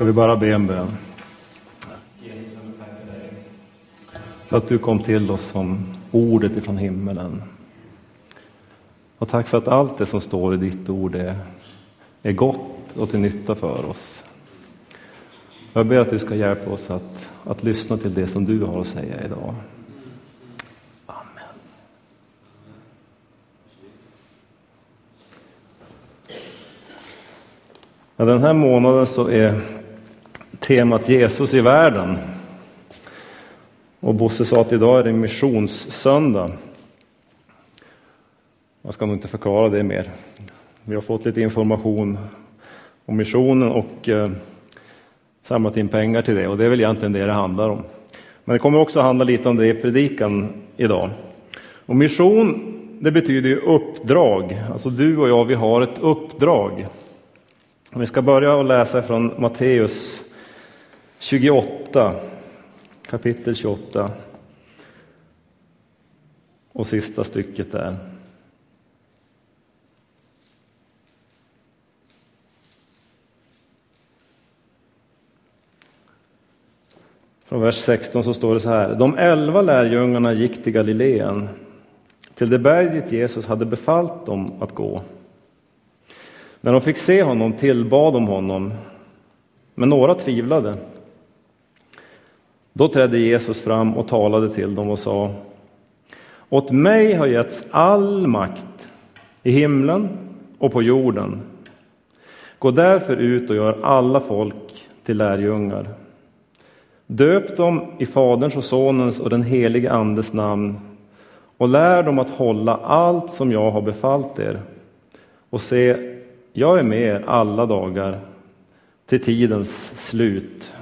Ska vi bara be en bön? För att du kom till oss som ordet ifrån himmelen. Och tack för att allt det som står i ditt ord är, är gott och till nytta för oss. Jag ber att du ska hjälpa oss att, att lyssna till det som du har att säga idag. Amen. Ja, den här månaden så är temat Jesus i världen. Och Bosse sa att idag är det missionssöndag. Jag ska nog inte förklara det mer. Vi har fått lite information om missionen och eh, samlat in pengar till det och det är väl egentligen det det handlar om. Men det kommer också handla lite om det i predikan idag. Och mission, det betyder ju uppdrag. Alltså du och jag, vi har ett uppdrag. Vi ska börja och läsa från Matteus 28, kapitel 28 och sista stycket där. Från vers 16 så står det så här. De elva lärjungarna gick till Galileen, till det berg dit Jesus hade befallt dem att gå. När de fick se honom tillbad de honom, men några tvivlade. Då trädde Jesus fram och talade till dem och sa Åt mig har getts all makt i himlen och på jorden. Gå därför ut och gör alla folk till lärjungar. Döp dem i Faderns och Sonens och den helige Andes namn och lär dem att hålla allt som jag har befallt er. Och se, jag är med er alla dagar till tidens slut.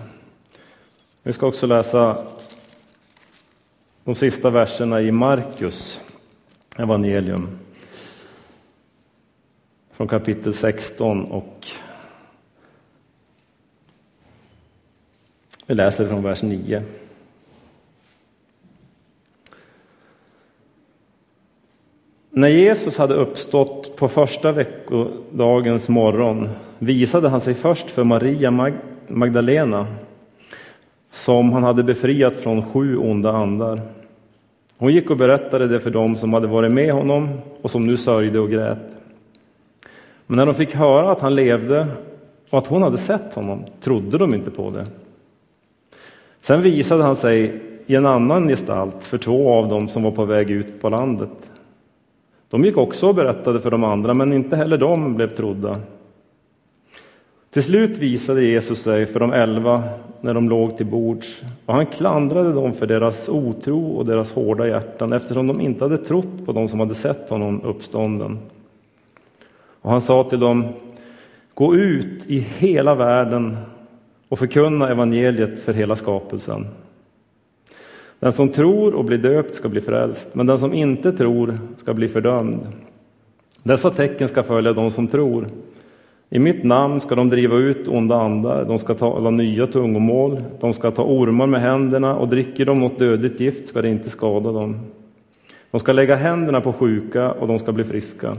Vi ska också läsa de sista verserna i Markus evangelium från kapitel 16 och vi läser från vers 9. När Jesus hade uppstått på första veckodagens morgon visade han sig först för Maria Magdalena som han hade befriat från sju onda andar. Hon gick och berättade det för dem som hade varit med honom och som nu sörjde och grät. Men när de fick höra att han levde och att hon hade sett honom trodde de inte på det. Sen visade han sig i en annan gestalt för två av dem som var på väg ut på landet. De gick också och berättade för de andra, men inte heller de blev trodda. Till slut visade Jesus sig för de elva när de låg till bords och han klandrade dem för deras otro och deras hårda hjärtan eftersom de inte hade trott på dem som hade sett honom uppstånden. Och han sa till dem, gå ut i hela världen och förkunna evangeliet för hela skapelsen. Den som tror och blir döpt ska bli frälst, men den som inte tror ska bli fördömd. Dessa tecken ska följa de som tror. I mitt namn ska de driva ut onda andar, de ska tala nya tungomål, de ska ta ormar med händerna och dricker de något dödligt gift ska det inte skada dem. De ska lägga händerna på sjuka och de ska bli friska.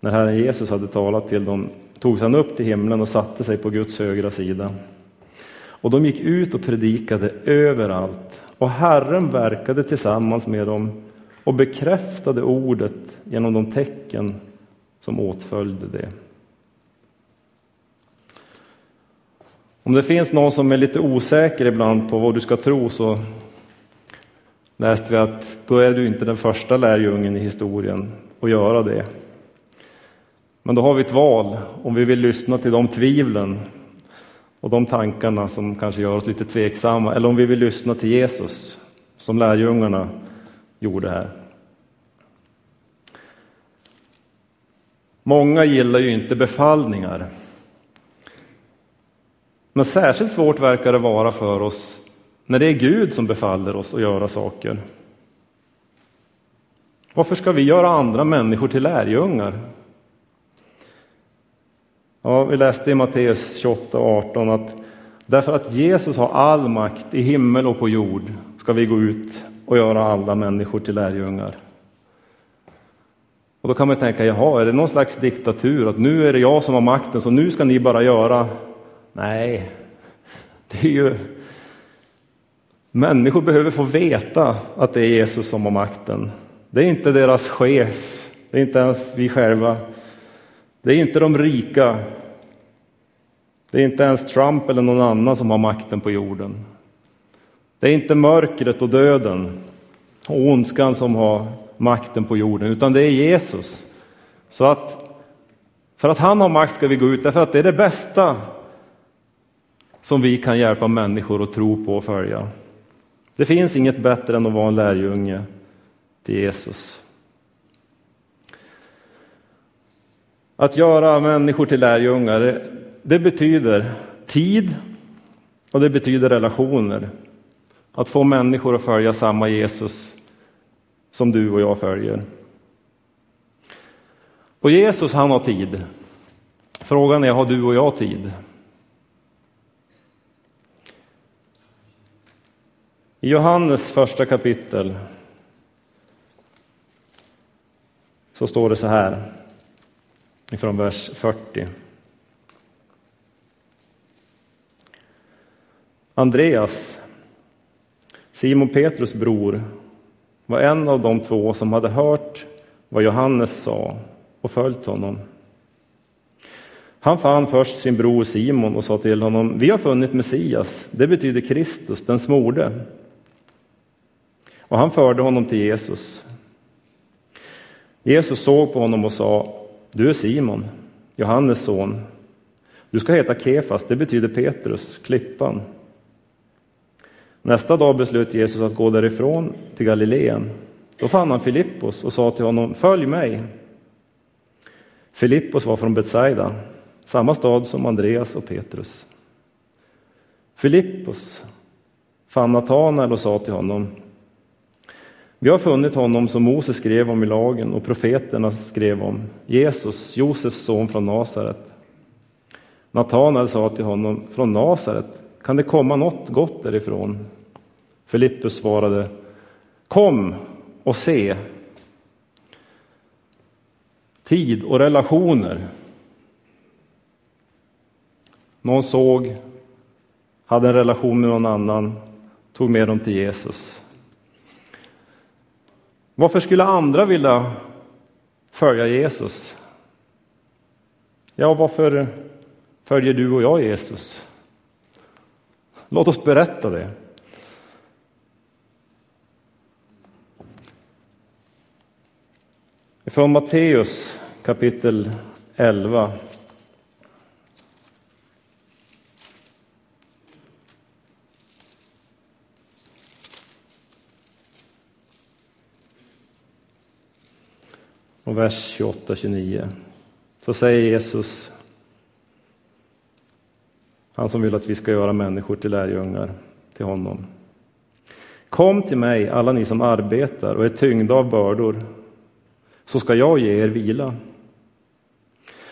När Herren Jesus hade talat till dem togs han upp till himlen och satte sig på Guds högra sida. Och de gick ut och predikade överallt och Herren verkade tillsammans med dem och bekräftade ordet genom de tecken som åtföljde det. Om det finns någon som är lite osäker ibland på vad du ska tro så läste vi att då är du inte den första lärjungen i historien att göra det. Men då har vi ett val om vi vill lyssna till de tvivlen och de tankarna som kanske gör oss lite tveksamma eller om vi vill lyssna till Jesus som lärjungarna gjorde här. Många gillar ju inte befallningar. Men särskilt svårt verkar det vara för oss när det är Gud som befaller oss att göra saker. Varför ska vi göra andra människor till lärjungar? Ja, vi läste i Matteus 28 och 18 att därför att Jesus har all makt i himmel och på jord ska vi gå ut och göra alla människor till lärjungar. Och då kan man tänka, jaha, är det någon slags diktatur? Att nu är det jag som har makten, så nu ska ni bara göra Nej, det är ju... Människor behöver få veta att det är Jesus som har makten. Det är inte deras chef, det är inte ens vi själva. Det är inte de rika. Det är inte ens Trump eller någon annan som har makten på jorden. Det är inte mörkret och döden och ondskan som har makten på jorden, utan det är Jesus. Så att för att han har makt ska vi gå ut, därför att det är det bästa som vi kan hjälpa människor att tro på och följa. Det finns inget bättre än att vara en lärjunge till Jesus. Att göra människor till lärjungar, det betyder tid och det betyder relationer. Att få människor att följa samma Jesus som du och jag följer. Och Jesus, han har tid. Frågan är, har du och jag tid? I Johannes första kapitel så står det så här, ifrån vers 40. Andreas, Simon Petrus bror, var en av de två som hade hört vad Johannes sa och följt honom. Han fann först sin bror Simon och sa till honom, vi har funnit Messias, det betyder Kristus, den smorde. Och han förde honom till Jesus. Jesus såg på honom och sa, du är Simon, Johannes son. Du ska heta Kefas, det betyder Petrus, klippan. Nästa dag beslöt Jesus att gå därifrån till Galileen. Då fann han Filippos och sa till honom, följ mig. Filippos var från Betsaida, samma stad som Andreas och Petrus. Filippos fann Natanael och sa till honom, vi har funnit honom som Moses skrev om i lagen och profeterna skrev om, Jesus, Josefs son från Nasaret. Natanael sa till honom, från Nasaret, kan det komma något gott därifrån? Filippus svarade, kom och se. Tid och relationer. Någon såg, hade en relation med någon annan, tog med dem till Jesus. Varför skulle andra vilja följa Jesus? Ja, varför följer du och jag Jesus? Låt oss berätta det. Från Matteus kapitel 11. Och vers 28-29. Så säger Jesus, han som vill att vi ska göra människor till lärjungar till honom. Kom till mig, alla ni som arbetar och är tyngda av bördor, så ska jag ge er vila.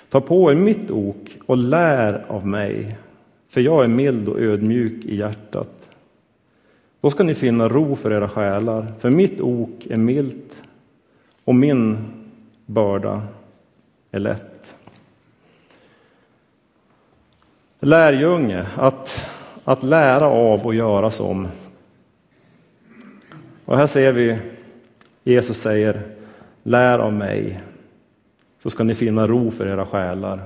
Ta på er mitt ok och lär av mig, för jag är mild och ödmjuk i hjärtat. Då ska ni finna ro för era själar, för mitt ok är milt och min börda är lätt. Lärjunge, att, att lära av och göra som. Och här ser vi Jesus säger Lär av mig, så ska ni finna ro för era själar.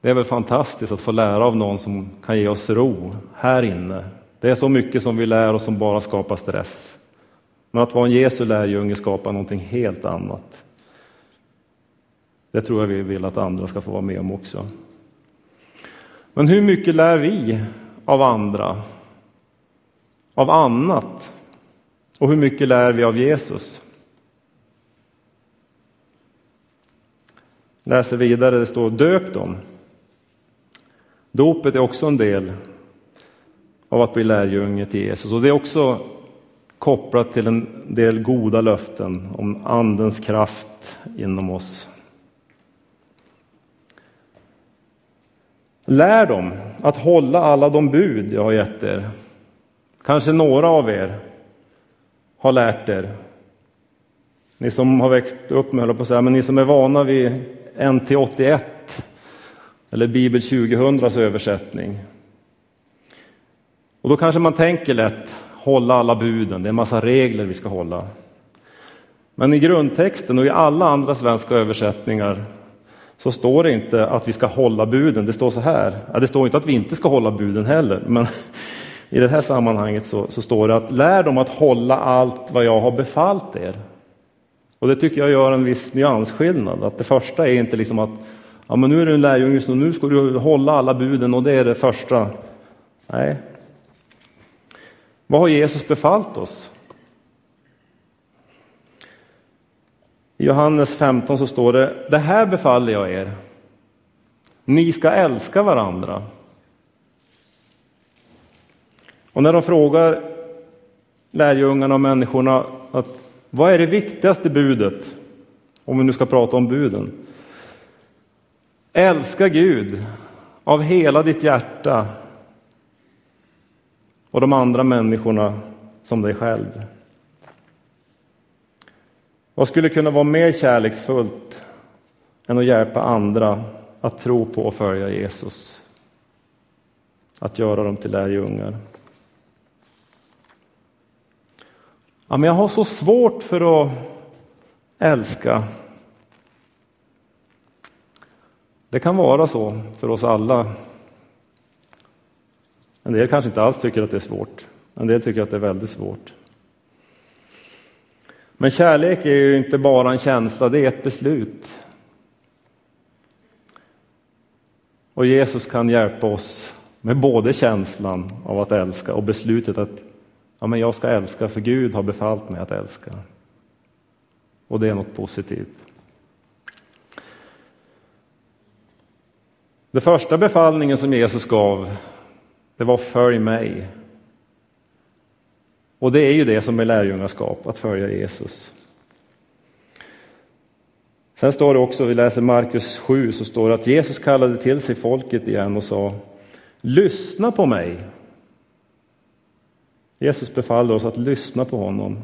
Det är väl fantastiskt att få lära av någon som kan ge oss ro här inne. Det är så mycket som vi lär oss som bara skapar stress. Men att vara en Jesu lärjunge skapar någonting helt annat. Det tror jag vi vill att andra ska få vara med om också. Men hur mycket lär vi av andra? Av annat? Och hur mycket lär vi av Jesus? Läser vidare, det står döp dem. Dopet är också en del av att bli lärjunge till Jesus och det är också kopplat till en del goda löften om Andens kraft inom oss. Lär dem att hålla alla de bud jag har gett er. Kanske några av er har lärt er. Ni som har växt upp med, på att säga, men ni som är vana vid NT 81 eller Bibel 2000s översättning. Och då kanske man tänker lätt, hålla alla buden, det är en massa regler vi ska hålla. Men i grundtexten och i alla andra svenska översättningar så står det inte att vi ska hålla buden, det står så här. Ja, det står inte att vi inte ska hålla buden heller, men i det här sammanhanget så, så står det att lär dem att hålla allt vad jag har befallt er. Och det tycker jag gör en viss nyansskillnad, att det första är inte liksom att ja, men nu är du en lärjunge, så nu ska du hålla alla buden och det är det första. Nej. Vad har Jesus befallt oss? I Johannes 15 så står det, det här befaller jag er. Ni ska älska varandra. Och när de frågar lärjungarna och människorna att vad är det viktigaste budet? Om vi nu ska prata om buden. Älska Gud av hela ditt hjärta och de andra människorna som dig själv. Vad skulle kunna vara mer kärleksfullt än att hjälpa andra att tro på och följa Jesus? Att göra dem till lärjungar. Ja, men jag har så svårt för att älska. Det kan vara så för oss alla. En del kanske inte alls tycker att det är svårt. En del tycker att det är väldigt svårt. Men kärlek är ju inte bara en känsla, det är ett beslut. Och Jesus kan hjälpa oss med både känslan av att älska och beslutet att ja, men jag ska älska för Gud har befallt mig att älska. Och det är något positivt. Den första befallningen som Jesus gav, det var följ mig. Och det är ju det som är lärjungaskap, att följa Jesus. Sen står det också, vi läser Markus 7, så står det att Jesus kallade till sig folket igen och sa Lyssna på mig. Jesus befaller oss att lyssna på honom.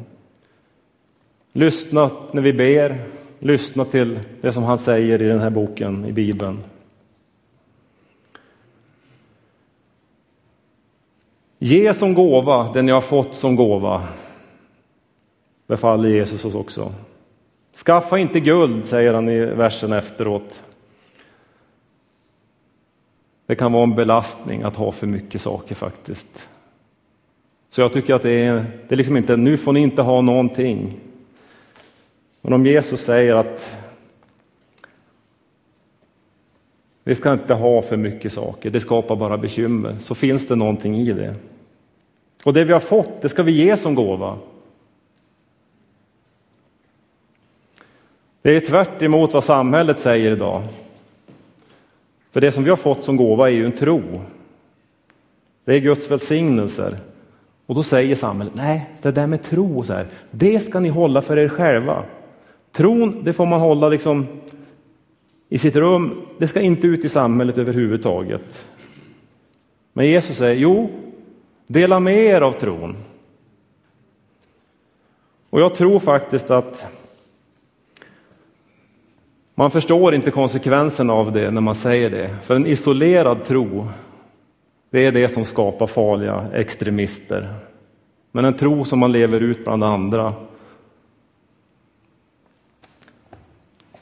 Lyssna när vi ber, lyssna till det som han säger i den här boken, i Bibeln. Ge som gåva den jag har fått som gåva, befaller Jesus oss också. Skaffa inte guld, säger han i versen efteråt. Det kan vara en belastning att ha för mycket saker faktiskt. Så jag tycker att det är, det är liksom inte, nu får ni inte ha någonting. Men om Jesus säger att vi ska inte ha för mycket saker, det skapar bara bekymmer, så finns det någonting i det. Och det vi har fått, det ska vi ge som gåva. Det är tvärt emot vad samhället säger idag. För det som vi har fått som gåva är ju en tro. Det är Guds välsignelser. Och då säger samhället, nej, det där med tro, så här, det ska ni hålla för er själva. Tron, det får man hålla liksom i sitt rum, det ska inte ut i samhället överhuvudtaget. Men Jesus säger, jo, dela med er av tron. Och jag tror faktiskt att man förstår inte konsekvenserna av det när man säger det. För en isolerad tro, det är det som skapar farliga extremister. Men en tro som man lever ut bland andra,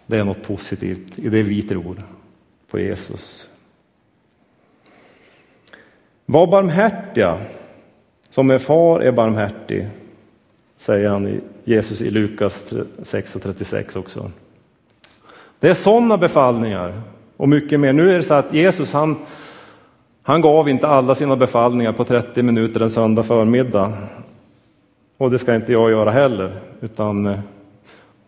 det är något positivt i det vi tror på Jesus. Var barmhärtiga, som er far är barmhärtig, säger han i Jesus i Lukas 6 och 36 också. Det är sådana befallningar och mycket mer. Nu är det så att Jesus han, han gav inte alla sina befallningar på 30 minuter en söndag förmiddag. Och det ska inte jag göra heller, utan eh,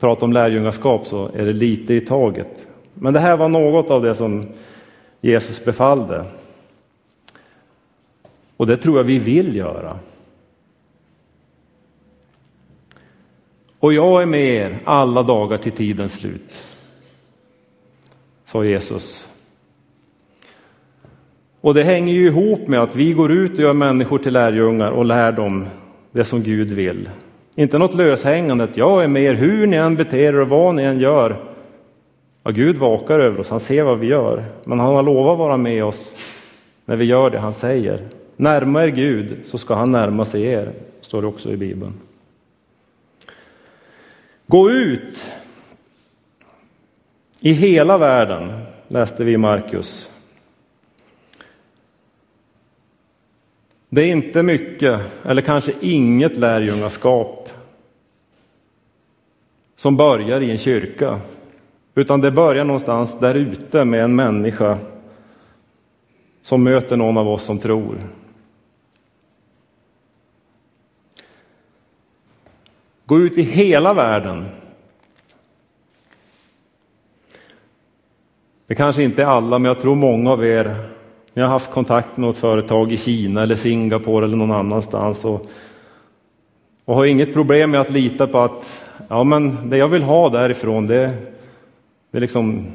prata om lärjungaskap så är det lite i taget. Men det här var något av det som Jesus befallde. Och det tror jag vi vill göra. Och jag är med er alla dagar till tidens slut, sa Jesus. Och det hänger ju ihop med att vi går ut och gör människor till lärjungar och lär dem det som Gud vill. Inte något löshängande, att jag är med er hur ni än beter er och vad ni än gör. Ja, Gud vakar över oss, han ser vad vi gör, men han har lovat vara med oss när vi gör det han säger. Närma er Gud så ska han närma sig er, står det också i Bibeln. Gå ut i hela världen, läste vi i Markus. Det är inte mycket, eller kanske inget lärjungaskap som börjar i en kyrka, utan det börjar någonstans där ute med en människa som möter någon av oss som tror. Gå ut i hela världen. Det kanske inte är alla, men jag tror många av er, ni har haft kontakt med något företag i Kina eller Singapore eller någon annanstans och, och har inget problem med att lita på att ja, men det jag vill ha därifrån, det, det, liksom,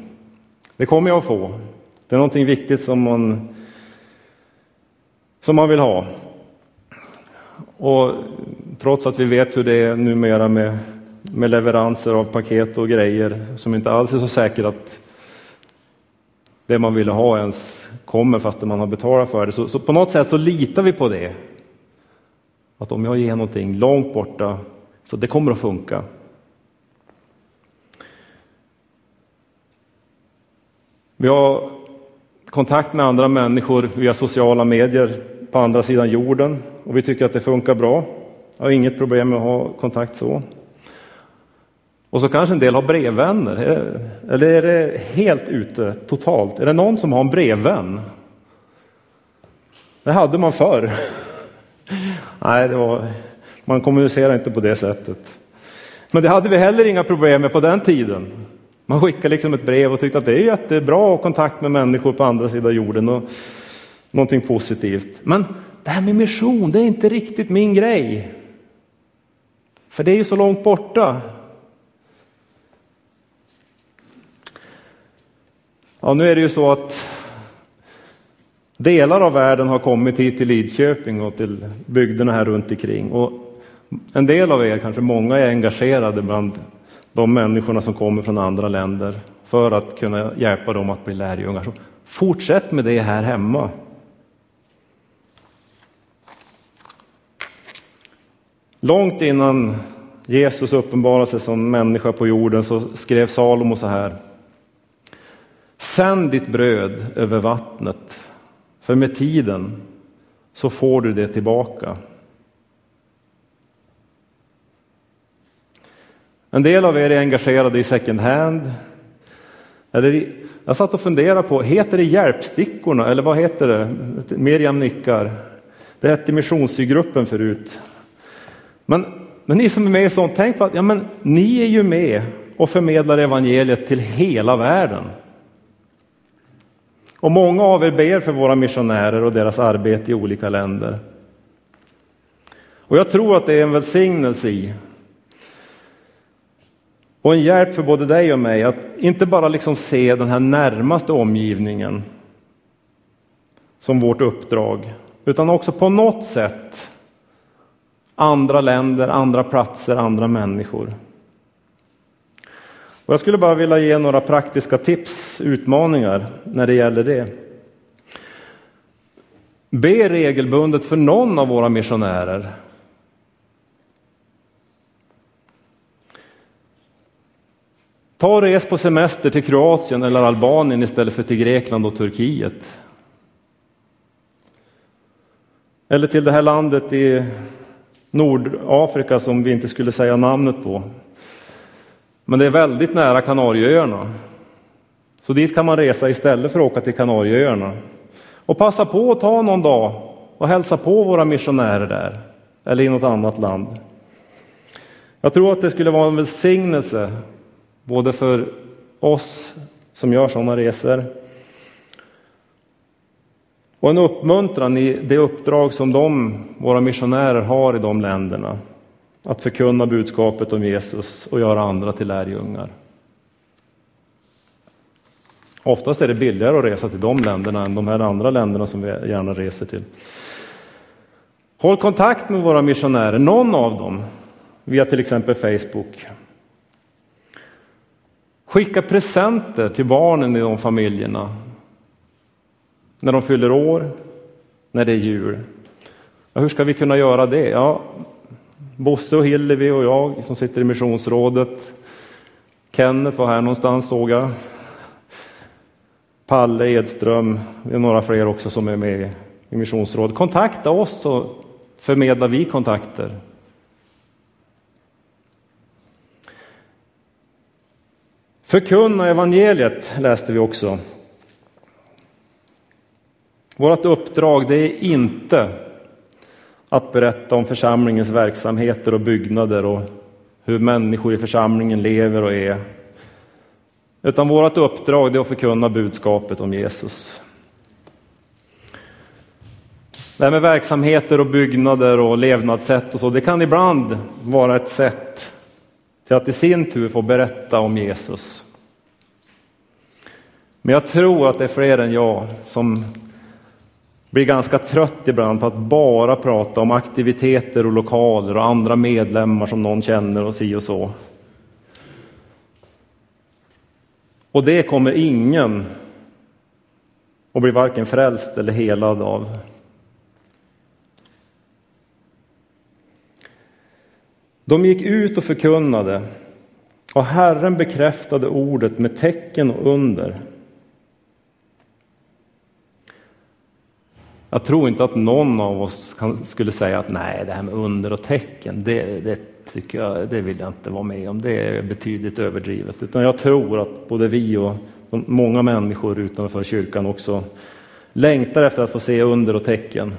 det kommer jag att få. Det är någonting viktigt som man, som man vill ha. Och trots att vi vet hur det är numera med, med leveranser av paket och grejer som inte alls är så säkert att det man ville ha ens kommer fast man har betalat för det. Så, så, på något sätt så litar vi på det. Att om jag ger någonting långt borta så det kommer att funka. Vi har kontakt med andra människor via sociala medier på andra sidan jorden och vi tycker att det funkar bra. Jag har inget problem med att ha kontakt så. Och så kanske en del har brevvänner. Eller är det helt ute totalt? Är det någon som har en brevvän? Det hade man förr. Nej, det var, man kommunicerar inte på det sättet. Men det hade vi heller inga problem med på den tiden. Man skickade liksom ett brev och tyckte att det är jättebra att ha kontakt med människor på andra sidan jorden och någonting positivt. Men det här med mission, det är inte riktigt min grej. För det är ju så långt borta. Ja, nu är det ju så att delar av världen har kommit hit till Lidköping och till bygderna här runt omkring. Och en del av er, kanske många, är engagerade bland de människorna som kommer från andra länder för att kunna hjälpa dem att bli lärjungar. Så fortsätt med det här hemma. Långt innan Jesus uppenbarade sig som människa på jorden så skrev Salomo så här. Sänd ditt bröd över vattnet, för med tiden så får du det tillbaka. En del av er är engagerade i second hand. Eller jag satt och funderade på, heter det Hjälpstickorna eller vad heter det? Miriam nickar. Det hette Missionsgruppen förut. Men, men ni som är med i sånt, tänk på att ja, men, ni är ju med och förmedlar evangeliet till hela världen. Och många av er ber för våra missionärer och deras arbete i olika länder. Och jag tror att det är en välsignelse i och en hjälp för både dig och mig att inte bara liksom se den här närmaste omgivningen som vårt uppdrag, utan också på något sätt andra länder, andra platser, andra människor. Och jag skulle bara vilja ge några praktiska tips, utmaningar när det gäller det. Be regelbundet för någon av våra missionärer Ta och res på semester till Kroatien eller Albanien istället för till Grekland och Turkiet. Eller till det här landet i Nordafrika som vi inte skulle säga namnet på. Men det är väldigt nära Kanarieöarna. Så dit kan man resa istället för att åka till Kanarieöarna. Och passa på att ta någon dag och hälsa på våra missionärer där, eller i något annat land. Jag tror att det skulle vara en välsignelse Både för oss som gör sådana resor och en uppmuntran i det uppdrag som de, våra missionärer har i de länderna. Att förkunna budskapet om Jesus och göra andra till lärjungar. Oftast är det billigare att resa till de länderna än de här andra länderna som vi gärna reser till. Håll kontakt med våra missionärer, någon av dem, via till exempel Facebook. Skicka presenter till barnen i de familjerna. När de fyller år, när det är jul. Ja, hur ska vi kunna göra det? Ja, Bosse och Hillevi och jag som sitter i missionsrådet. Kenneth var här någonstans såg jag. Palle Edström, det är några fler också som är med i missionsrådet. Kontakta oss så förmedlar vi kontakter. Förkunna evangeliet läste vi också. Vårt uppdrag det är inte att berätta om församlingens verksamheter och byggnader och hur människor i församlingen lever och är. Utan vårt uppdrag är att förkunna budskapet om Jesus. Det här med verksamheter och byggnader och levnadssätt och så, det kan ibland vara ett sätt till att i sin tur få berätta om Jesus. Men jag tror att det är fler än jag som blir ganska trött ibland på att bara prata om aktiviteter och lokaler och andra medlemmar som någon känner och si och så. Och det kommer ingen att bli varken frälst eller helad av. De gick ut och förkunnade och Herren bekräftade ordet med tecken och under. Jag tror inte att någon av oss kan, skulle säga att nej, det här med under och tecken, det, det, tycker jag, det vill jag inte vara med om. Det är betydligt överdrivet. Utan jag tror att både vi och många människor utanför kyrkan också längtar efter att få se under och tecken.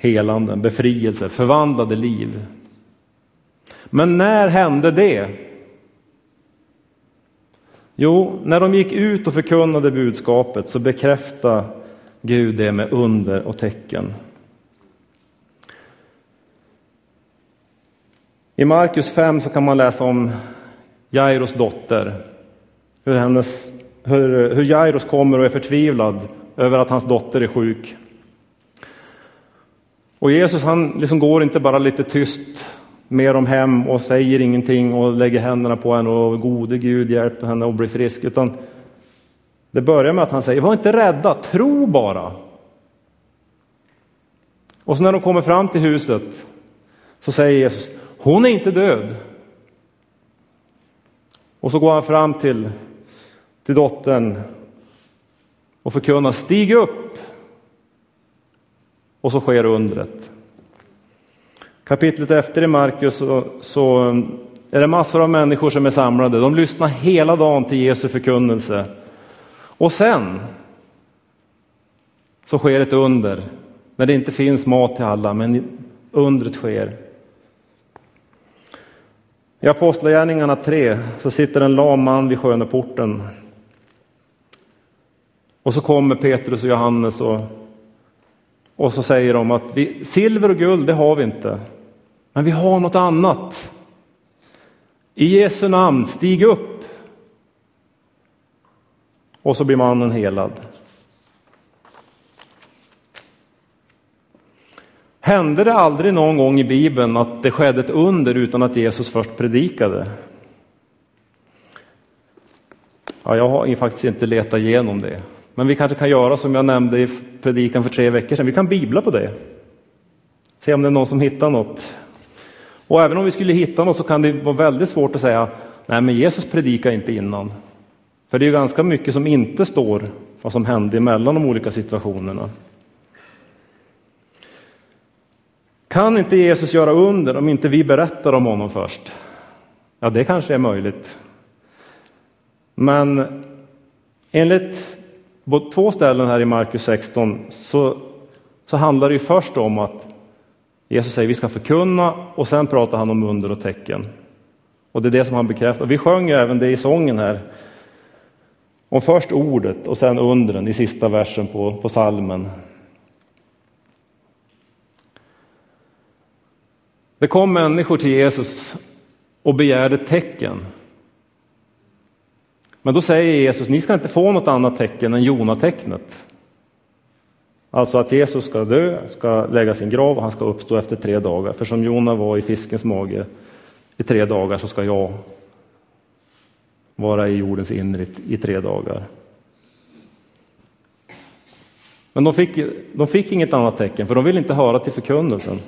Helanden, befrielse, förvandlade liv. Men när hände det? Jo, när de gick ut och förkunnade budskapet så bekräftade Gud det med under och tecken. I Markus 5 så kan man läsa om Jairos dotter. Hur, hennes, hur, hur Jairos kommer och är förtvivlad över att hans dotter är sjuk. Och Jesus han liksom går inte bara lite tyst med dem hem och säger ingenting och lägger händerna på henne och gode Gud hjälp henne att bli frisk. Utan det börjar med att han säger, var inte rädda, tro bara. Och så när de kommer fram till huset så säger Jesus, hon är inte död. Och så går han fram till, till dottern och förkunnar, stig upp. Och så sker undret. Kapitlet efter i Markus så, så um, är det massor av människor som är samlade. De lyssnar hela dagen till Jesu förkunnelse. Och sen så sker ett under när det inte finns mat till alla, men undret sker. I Apostlagärningarna 3 så sitter en lam man vid sköneporten. Och så kommer Petrus och Johannes och, och så säger de att vi, silver och guld, det har vi inte. Men vi har något annat. I Jesu namn, stig upp och så blir mannen helad. Hände det aldrig någon gång i Bibeln att det skedde ett under utan att Jesus först predikade? Ja, jag har faktiskt inte letat igenom det. Men vi kanske kan göra som jag nämnde i predikan för tre veckor sedan. Vi kan bibla på det. Se om det är någon som hittar något. Och även om vi skulle hitta något så kan det vara väldigt svårt att säga nej, men Jesus predikade inte innan. För det är ganska mycket som inte står vad som hände emellan de olika situationerna. Kan inte Jesus göra under om inte vi berättar om honom först? Ja, det kanske är möjligt. Men enligt på två ställen här i Markus 16 så, så handlar det ju först om att Jesus säger vi ska förkunna och sen pratar han om under och tecken. Och det är det som han bekräftar. Vi sjöng även det i sången här om först ordet och sen undren i sista versen på, på salmen. Det kom människor till Jesus och begärde tecken. Men då säger Jesus, ni ska inte få något annat tecken än Jonatecknet. Alltså att Jesus ska dö, ska lägga sin grav och han ska uppstå efter tre dagar. För som Jona var i fiskens mage i tre dagar så ska jag vara i jordens inre i tre dagar. Men de fick, de fick inget annat tecken, för de ville inte höra till förkunnelsen.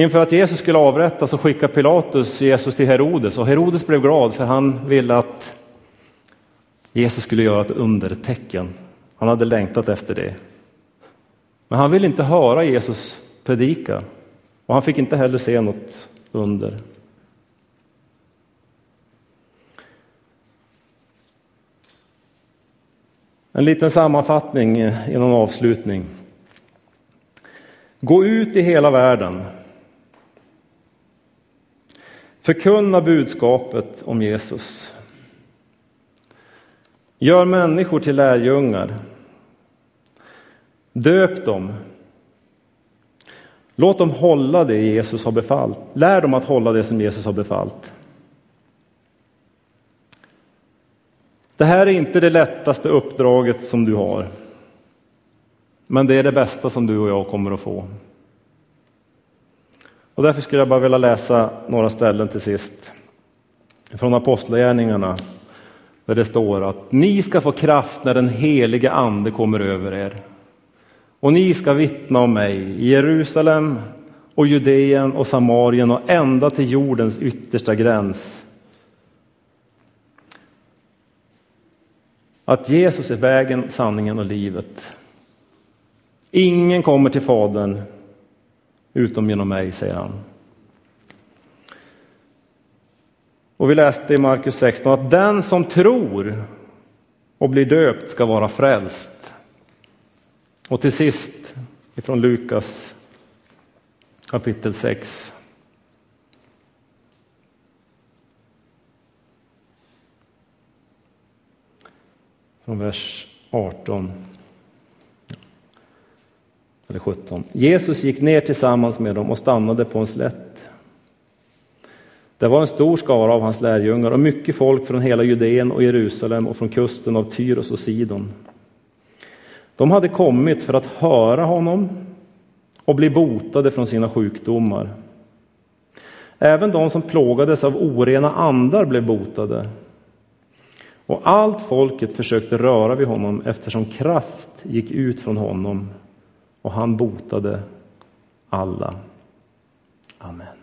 Inför att Jesus skulle avrättas så skickade Pilatus Jesus till Herodes och Herodes blev glad för han ville att Jesus skulle göra ett undertecken. Han hade längtat efter det. Men han ville inte höra Jesus predika och han fick inte heller se något under. En liten sammanfattning eh, innan avslutning. Gå ut i hela världen. Förkunna budskapet om Jesus. Gör människor till lärjungar. Döp dem. Låt dem hålla det Jesus har befallt. Lär dem att hålla det som Jesus har befallt. Det här är inte det lättaste uppdraget som du har. Men det är det bästa som du och jag kommer att få. Och därför skulle jag bara vilja läsa några ställen till sist. Från Apostlagärningarna. Där det står att ni ska få kraft när den helige ande kommer över er. Och ni ska vittna om mig i Jerusalem och Judeen och Samarien och ända till jordens yttersta gräns. Att Jesus är vägen, sanningen och livet. Ingen kommer till Fadern utom genom mig, säger han. Och vi läste i Markus 16 att den som tror och blir döpt ska vara frälst. Och till sist ifrån Lukas kapitel 6. Från vers 18 eller 17. Jesus gick ner tillsammans med dem och stannade på en slätt. Det var en stor skara av hans lärjungar och mycket folk från hela Judeen och Jerusalem och från kusten av Tyros och Sidon. De hade kommit för att höra honom och bli botade från sina sjukdomar. Även de som plågades av orena andar blev botade. Och allt folket försökte röra vid honom eftersom kraft gick ut från honom och han botade alla. Amen.